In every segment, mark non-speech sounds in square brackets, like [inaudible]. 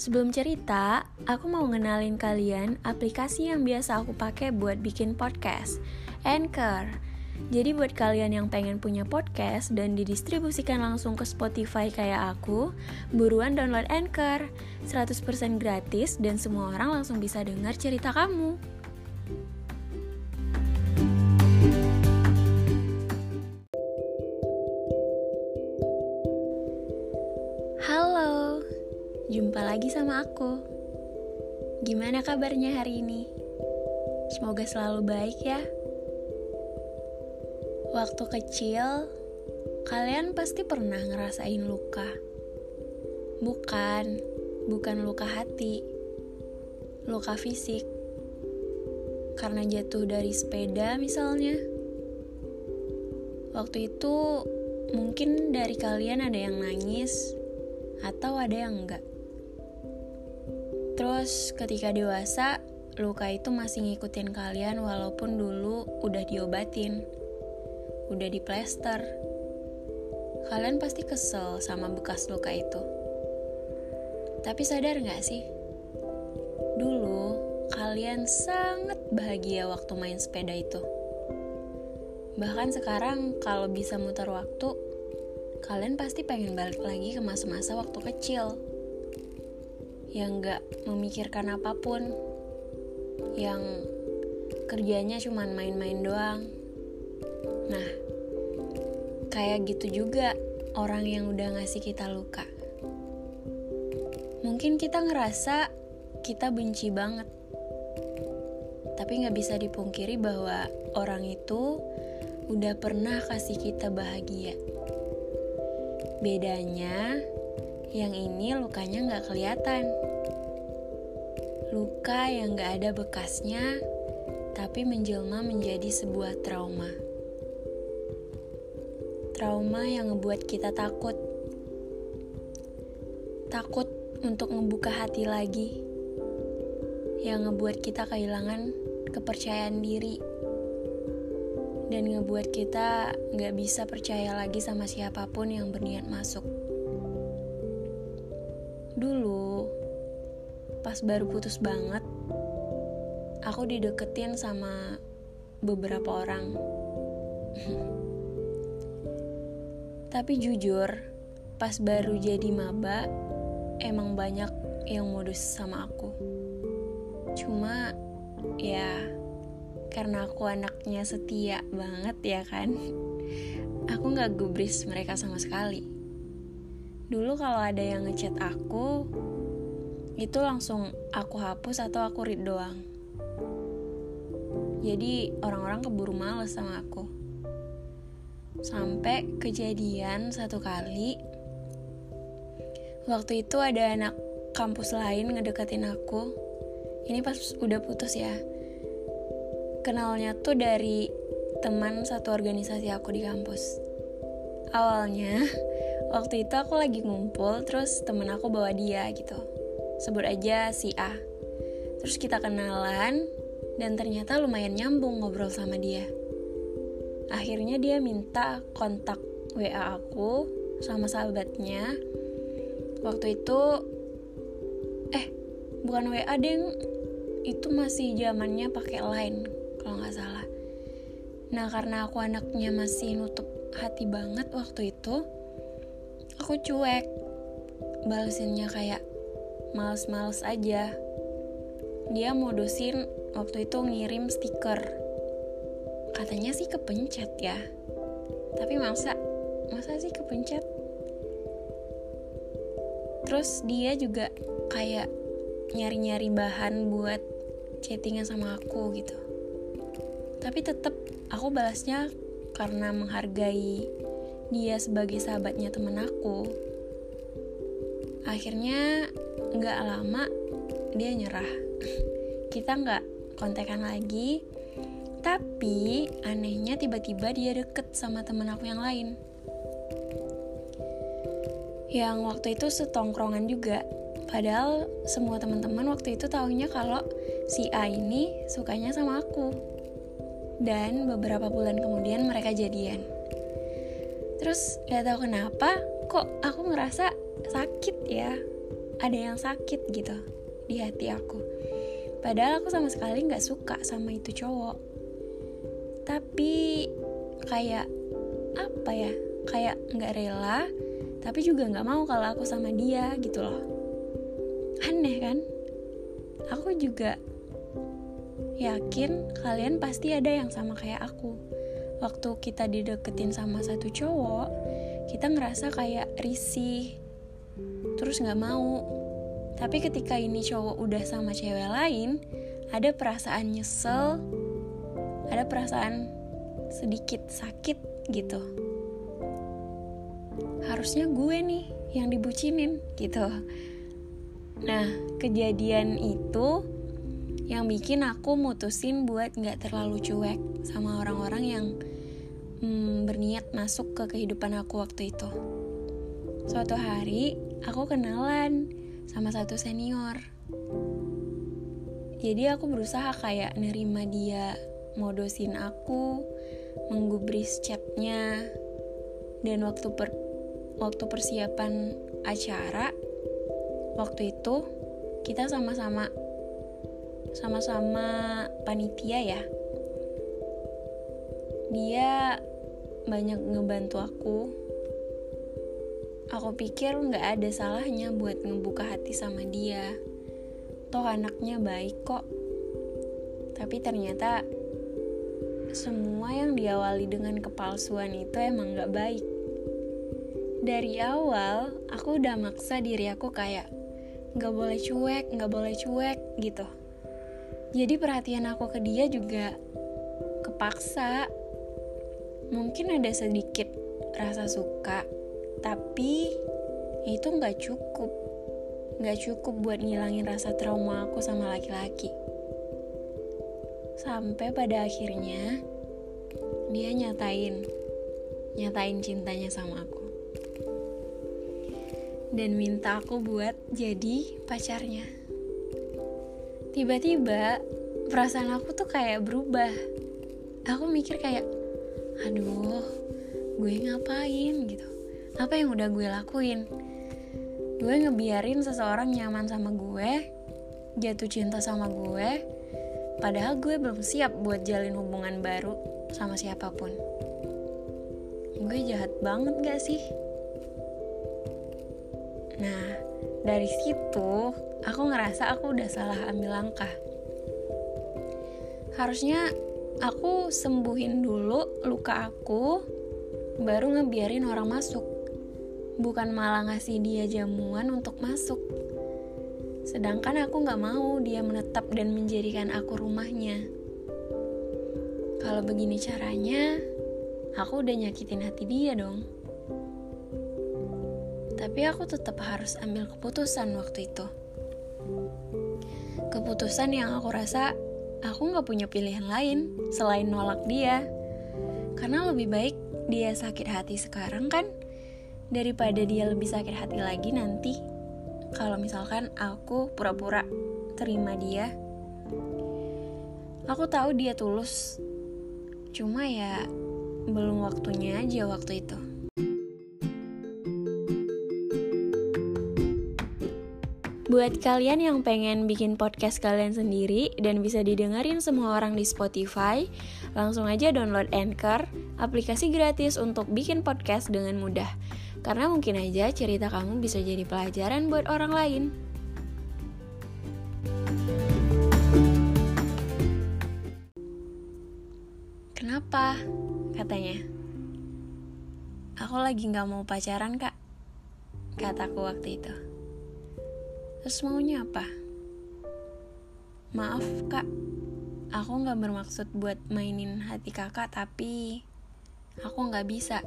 Sebelum cerita, aku mau ngenalin kalian aplikasi yang biasa aku pakai buat bikin podcast, Anchor. Jadi buat kalian yang pengen punya podcast dan didistribusikan langsung ke Spotify kayak aku, buruan download Anchor. 100% gratis dan semua orang langsung bisa dengar cerita kamu. Jumpa lagi sama aku. Gimana kabarnya hari ini? Semoga selalu baik ya. Waktu kecil, kalian pasti pernah ngerasain luka. Bukan, bukan luka hati, luka fisik. Karena jatuh dari sepeda misalnya. Waktu itu mungkin dari kalian ada yang nangis atau ada yang enggak. Terus ketika dewasa, luka itu masih ngikutin kalian walaupun dulu udah diobatin, udah diplester. Kalian pasti kesel sama bekas luka itu. Tapi sadar gak sih? Dulu, kalian sangat bahagia waktu main sepeda itu. Bahkan sekarang kalau bisa muter waktu, kalian pasti pengen balik lagi ke masa-masa waktu kecil. Yang gak memikirkan apa pun. Yang kerjanya cuma main-main doang. Nah, kayak gitu juga orang yang udah ngasih kita luka. Mungkin kita ngerasa kita benci banget. Tapi gak bisa dipungkiri bahwa orang itu udah pernah kasih kita bahagia. Bedanya, yang ini lukanya nggak kelihatan. Luka yang nggak ada bekasnya, tapi menjelma menjadi sebuah trauma. Trauma yang ngebuat kita takut. Takut untuk ngebuka hati lagi. Yang ngebuat kita kehilangan kepercayaan diri dan ngebuat kita nggak bisa percaya lagi sama siapa pun yang berniat masuk. Pas baru putus banget, aku dideketin sama beberapa orang. Tapi jujur, pas baru jadi maba, emang banyak yang modus sama aku. Cuma, ya karena aku anaknya setia banget ya kan aku nggak gubris mereka sama sekali dulu kalau ada yang ngechat aku itu langsung aku hapus atau aku read doang jadi orang-orang keburu males sama aku sampai kejadian satu kali waktu itu ada anak kampus lain ngedeketin aku ini pas udah putus ya kenalnya tuh dari teman satu organisasi aku di kampus. Awalnya, [laughs] waktu itu aku lagi ngumpul, terus temen aku bawa dia gitu. Sebut aja si A. Terus kita kenalan, dan ternyata lumayan nyambung ngobrol sama dia. Akhirnya dia minta kontak WA aku sama sahabatnya. Waktu itu, eh, bukan WA deng, itu masih zamannya pakai line kalau nggak salah. Nah karena aku anaknya masih nutup hati banget waktu itu, aku cuek, balesinnya kayak males-males aja. Dia modusin waktu itu ngirim stiker. Katanya sih kepencet ya. Tapi masa masa sih kepencet? Terus dia juga kayak nyari-nyari bahan buat chattingan sama aku gitu tapi tetap aku balasnya karena menghargai dia sebagai sahabatnya temen aku akhirnya nggak lama dia nyerah. [laughs] Kita nggak kontekan lagi. Tapi anehnya tiba-tiba dia deket sama temen aku yang lain. Yang waktu itu setongkrongan juga. Padahal semua teman-teman waktu itu tahunya kalau si A ini sukanya sama aku. Dan beberapa bulan kemudian mereka jadian. Terus gak tahu kenapa kok aku ngerasa sakit ya. Ada yang sakit gitu di hati aku. Padahal aku sama sekali nggak suka sama itu cowok. Tapi kayak apa ya? Kayak nggak rela tapi juga nggak mau kalau aku sama dia gitu loh. Aneh kan? Aku juga yakin kalian pasti ada yang sama kayak aku. Waktu kita dideketin sama satu cowok kita ngerasa kayak risih terus nggak mau. Tapi ketika ini cowok udah sama cewek lain ada perasaan nyesel ada perasaan sedikit sakit gitu. Harusnya gue nih yang dibucinin gitu. Nah kejadian itu yang bikin aku mutusin buat nggak terlalu cuek sama orang-orang yang hmm, berniat masuk ke kehidupan aku waktu itu. Suatu hari aku kenalan sama satu senior. Jadi aku berusaha kayak nerima dia modosin aku menggubris chatnya. Dan waktu per waktu persiapan acara waktu itu kita sama-sama sama-sama panitia ya. Dia banyak ngebantu aku Aku pikir nggak ada salahnya buat ngebuka hati sama dia. Toh anaknya baik kok. Tapi ternyata semua yang diawali dengan kepalsuan itu emang nggak baik. Dari awal, aku udah maksa diri aku kayak nggak boleh cuek, nggak boleh cuek gitu. Jadi perhatian aku ke dia juga kepaksa. Mungkin ada sedikit rasa suka, tapi itu nggak cukup. Nggak cukup buat ngilangin rasa trauma aku sama laki-laki. Sampai pada akhirnya dia nyatain nyatain cintanya sama aku. Dan minta aku buat jadi pacarnya. Tiba-tiba perasaan aku tuh kayak berubah. Aku mikir kayak aduh gue ngapain? Gitu apa yang udah gue lakuin? Gue ngebiarin seseorang nyaman sama gue jatuh cinta sama gue padahal gue belum siap buat jalin hubungan baru sama siapa pun. Gue jahat banget gak sih? Nah dari situ aku ngerasa aku udah salah ambil langkah. Harusnya aku sembuhin dulu luka aku baru ngebiarin orang masuk bukan malah ngasih dia jamuan untuk masuk. Sedangkan aku gak mau dia menetap dan menjadikan aku rumahnya. Kalau begini caranya, aku udah nyakitin hati dia dong. Tapi aku tetap harus ambil keputusan waktu itu. Keputusan yang aku rasa aku gak punya pilihan lain selain nolak dia. Karena lebih baik dia sakit hati sekarang kan daripada dia lebih sakit hati lagi nanti kalau misalkan aku pura-pura terima dia aku tahu dia tulus. Cuma ya belum waktunya aja waktu itu. Buat kalian yang pengen bikin podcast kalian sendiri dan bisa didengerin semua orang di Spotify, langsung aja download Anchor, aplikasi gratis untuk bikin podcast dengan mudah. Karena mungkin aja cerita kamu bisa jadi pelajaran buat orang lain. Kenapa? Katanya. Aku lagi gak mau pacaran, Kak. Kataku waktu itu. Terus maunya apa? Maaf, Kak. Aku gak bermaksud buat mainin hati kakak, tapi aku gak bisa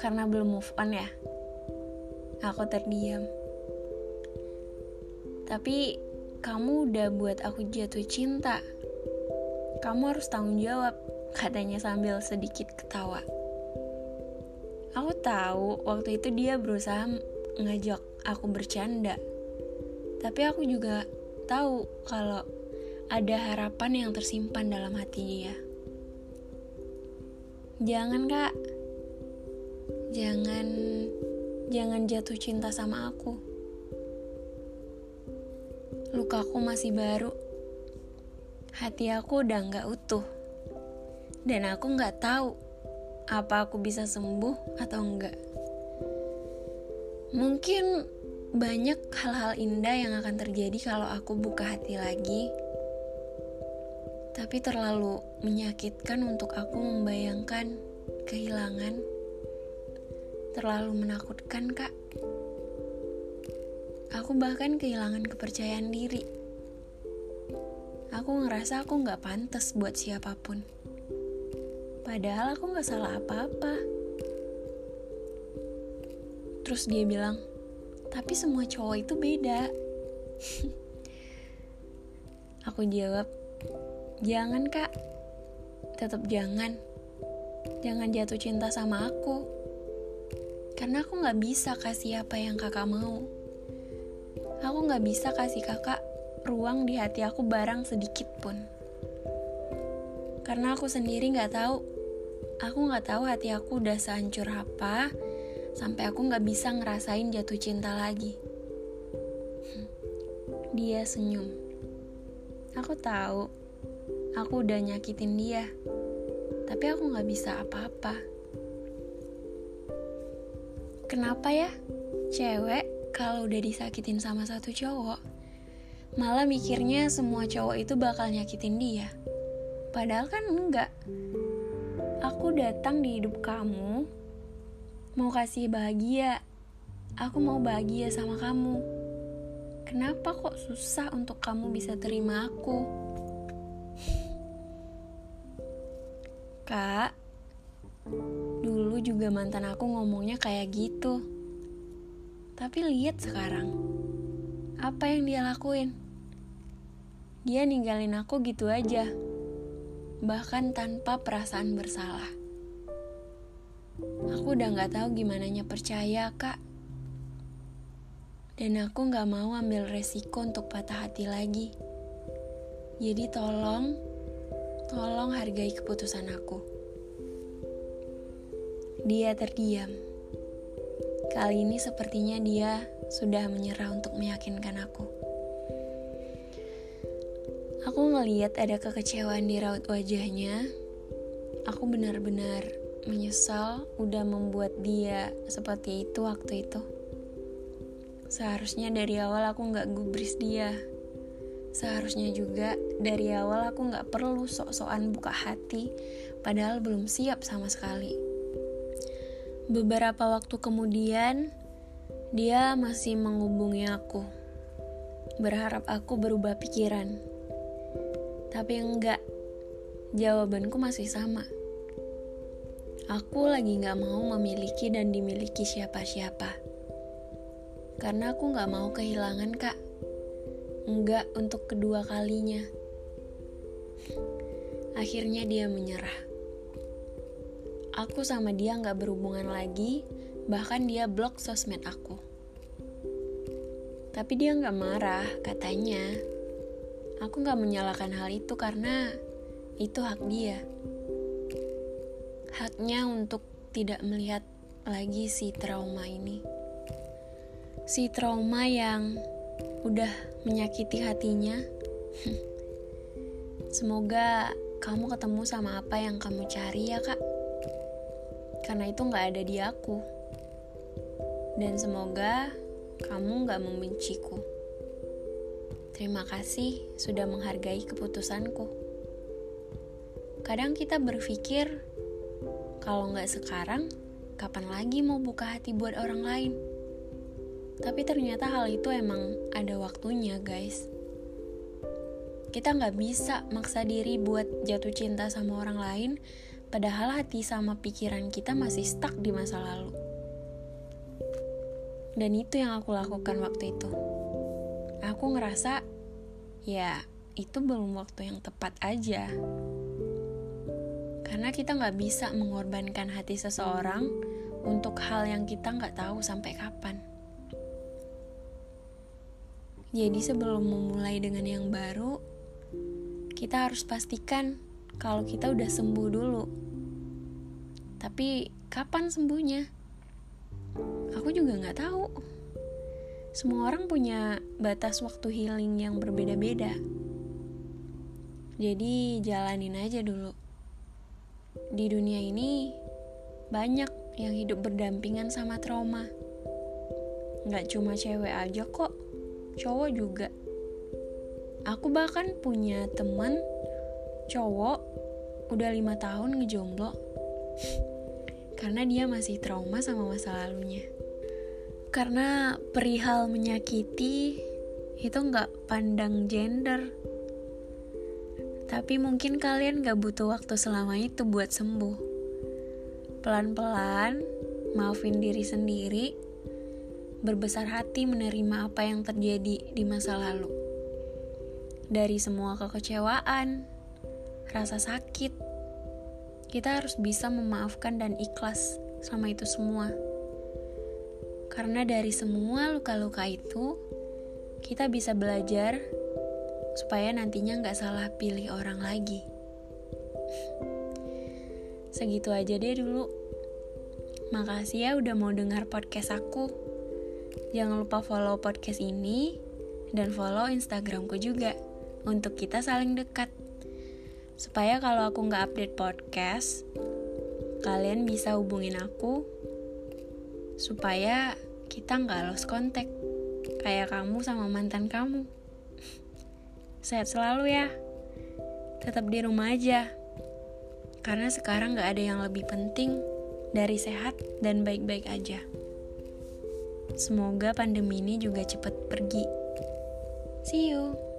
karena belum move on ya. Aku terdiam. Tapi kamu udah buat aku jatuh cinta. Kamu harus tanggung jawab, katanya sambil sedikit ketawa. Aku tahu waktu itu dia berusaha ngajak aku bercanda. Tapi aku juga tahu kalau ada harapan yang tersimpan dalam hati dia. Jangan kak, jangan jangan jatuh cinta sama aku lukaku masih baru. Hati aku udah nggak utuh. Dan aku nggak tahu apa aku bisa sembuh atau enggak. Mungkin banyak hal-hal indah yang akan terjadi kalau aku buka hati lagi. Tapi terlalu menyakitkan untuk aku membayangkan kehilangan. Terlalu menakutkan, Kak. Aku bahkan kehilangan kepercayaan diri. Aku ngerasa aku nggak pantas buat siapa pun. Padahal aku nggak salah apa-apa. Terus dia bilang, tapi semua cowok itu beda. [laughs] aku jawab, jangan kak, tetap jangan. Jangan jatuh cinta sama aku. Karena aku gak bisa kasih apa yang kakak mau. Aku gak bisa kasih kakak ruang di hati aku barang sedikit pun. Karena aku sendiri gak tahu. Aku gak tahu hati aku udah sehancur apa sampai aku gak bisa ngerasain jatuh cinta lagi. Dia senyum. Aku tahu, aku udah nyakitin dia, tapi aku gak bisa apa-apa. Kenapa ya? Cewek kalau udah disakitin sama satu cowok, malah mikirnya semua cowok itu bakal nyakitin dia. Padahal kan enggak. Aku datang di hidup kamu mau kasih bahagia. Aku mau bahagia sama kamu. Kenapa kok susah untuk kamu bisa terima aku? Kak, dulu juga mantan aku ngomongnya kayak gitu. Tapi lihat sekarang, apa yang dia lakuin? Dia ninggalin aku gitu aja, bahkan tanpa perasaan bersalah. Aku udah gak tahu gimana percaya, Kak. Dan aku gak mau ambil resiko untuk patah hati lagi. Jadi tolong, tolong hargai keputusan aku. Dia terdiam. Kali ini sepertinya dia sudah menyerah untuk meyakinkan aku. Aku ngeliat ada kekecewaan di raut wajahnya. Aku benar-benar menyesal udah membuat dia seperti itu waktu itu. Seharusnya dari awal aku nggak gubris dia. Seharusnya juga dari awal aku nggak perlu sok-sokan buka hati, padahal belum siap sama sekali. Beberapa waktu kemudian, dia masih menghubungi aku, berharap aku berubah pikiran. Tapi enggak, jawabanku masih sama Aku lagi gak mau memiliki dan dimiliki siapa-siapa. Karena aku gak mau kehilangan kak. Enggak untuk kedua kalinya. Akhirnya dia menyerah. Aku sama dia gak berhubungan lagi, bahkan dia blok sosmed aku. Tapi dia gak marah, katanya. Aku gak menyalahkan hal itu karena itu hak dia haknya untuk tidak melihat lagi si trauma ini. Si trauma yang udah menyakiti hatinya. [laughs] Semoga kamu ketemu sama apa yang kamu cari ya kak. Karena itu gak ada di aku. Dan semoga kamu gak membenciku. Terima kasih sudah menghargai keputusanku. Kadang kita berpikir kalau nggak sekarang, kapan lagi mau buka hati buat orang lain? Tapi ternyata hal itu emang ada waktunya, guys. Kita nggak bisa maksa diri buat jatuh cinta sama orang lain, padahal hati sama pikiran kita masih stuck di masa lalu. Dan itu yang aku lakukan waktu itu. Aku ngerasa, ya itu belum waktu yang tepat aja. Karena kita nggak bisa mengorbankan hati seseorang untuk hal yang kita nggak tahu sampai kapan. Jadi sebelum memulai dengan yang baru, kita harus pastikan kalau kita udah sembuh dulu. Tapi kapan sembuhnya? Aku juga nggak tahu. semua orang punya batas waktu healing yang berbeda-beda. Jadi jalanin aja dulu. Di dunia ini banyak yang hidup berdampingan sama trauma. Nggak cuma cewek aja kok, cowok juga. Aku bahkan punya teman cowok udah lima tahun ngejomblo [laughs] karena dia masih trauma sama masa lalunya. Karena perihal menyakiti itu nggak pandang gender. Tapi mungkin kalian gak butuh waktu selama itu buat sembuh. Pelan-pelan, maafin diri sendiri, berbesar hati menerima apa yang terjadi di masa lalu. Dari semua kekecewaan, rasa sakit, kita harus bisa memaafkan dan ikhlas sama itu semua. Karena dari semua luka-luka itu, kita bisa belajar supaya nantinya nggak salah pilih orang lagi. [laughs] Segitu aja deh dulu. Makasih ya udah mau dengar podcast aku. Jangan lupa follow podcast ini dan follow Instagramku juga untuk kita saling dekat. Supaya kalau aku nggak update podcast, kalian bisa hubungin aku supaya kita nggak lost kontak kayak kamu sama mantan kamu. [laughs] Sehat selalu ya. Tetap di rumah aja. Karena sekarang nggak ada yang lebih penting dari sehat dan baik-baik aja. Semoga pandemi ini juga cepat pergi. See you.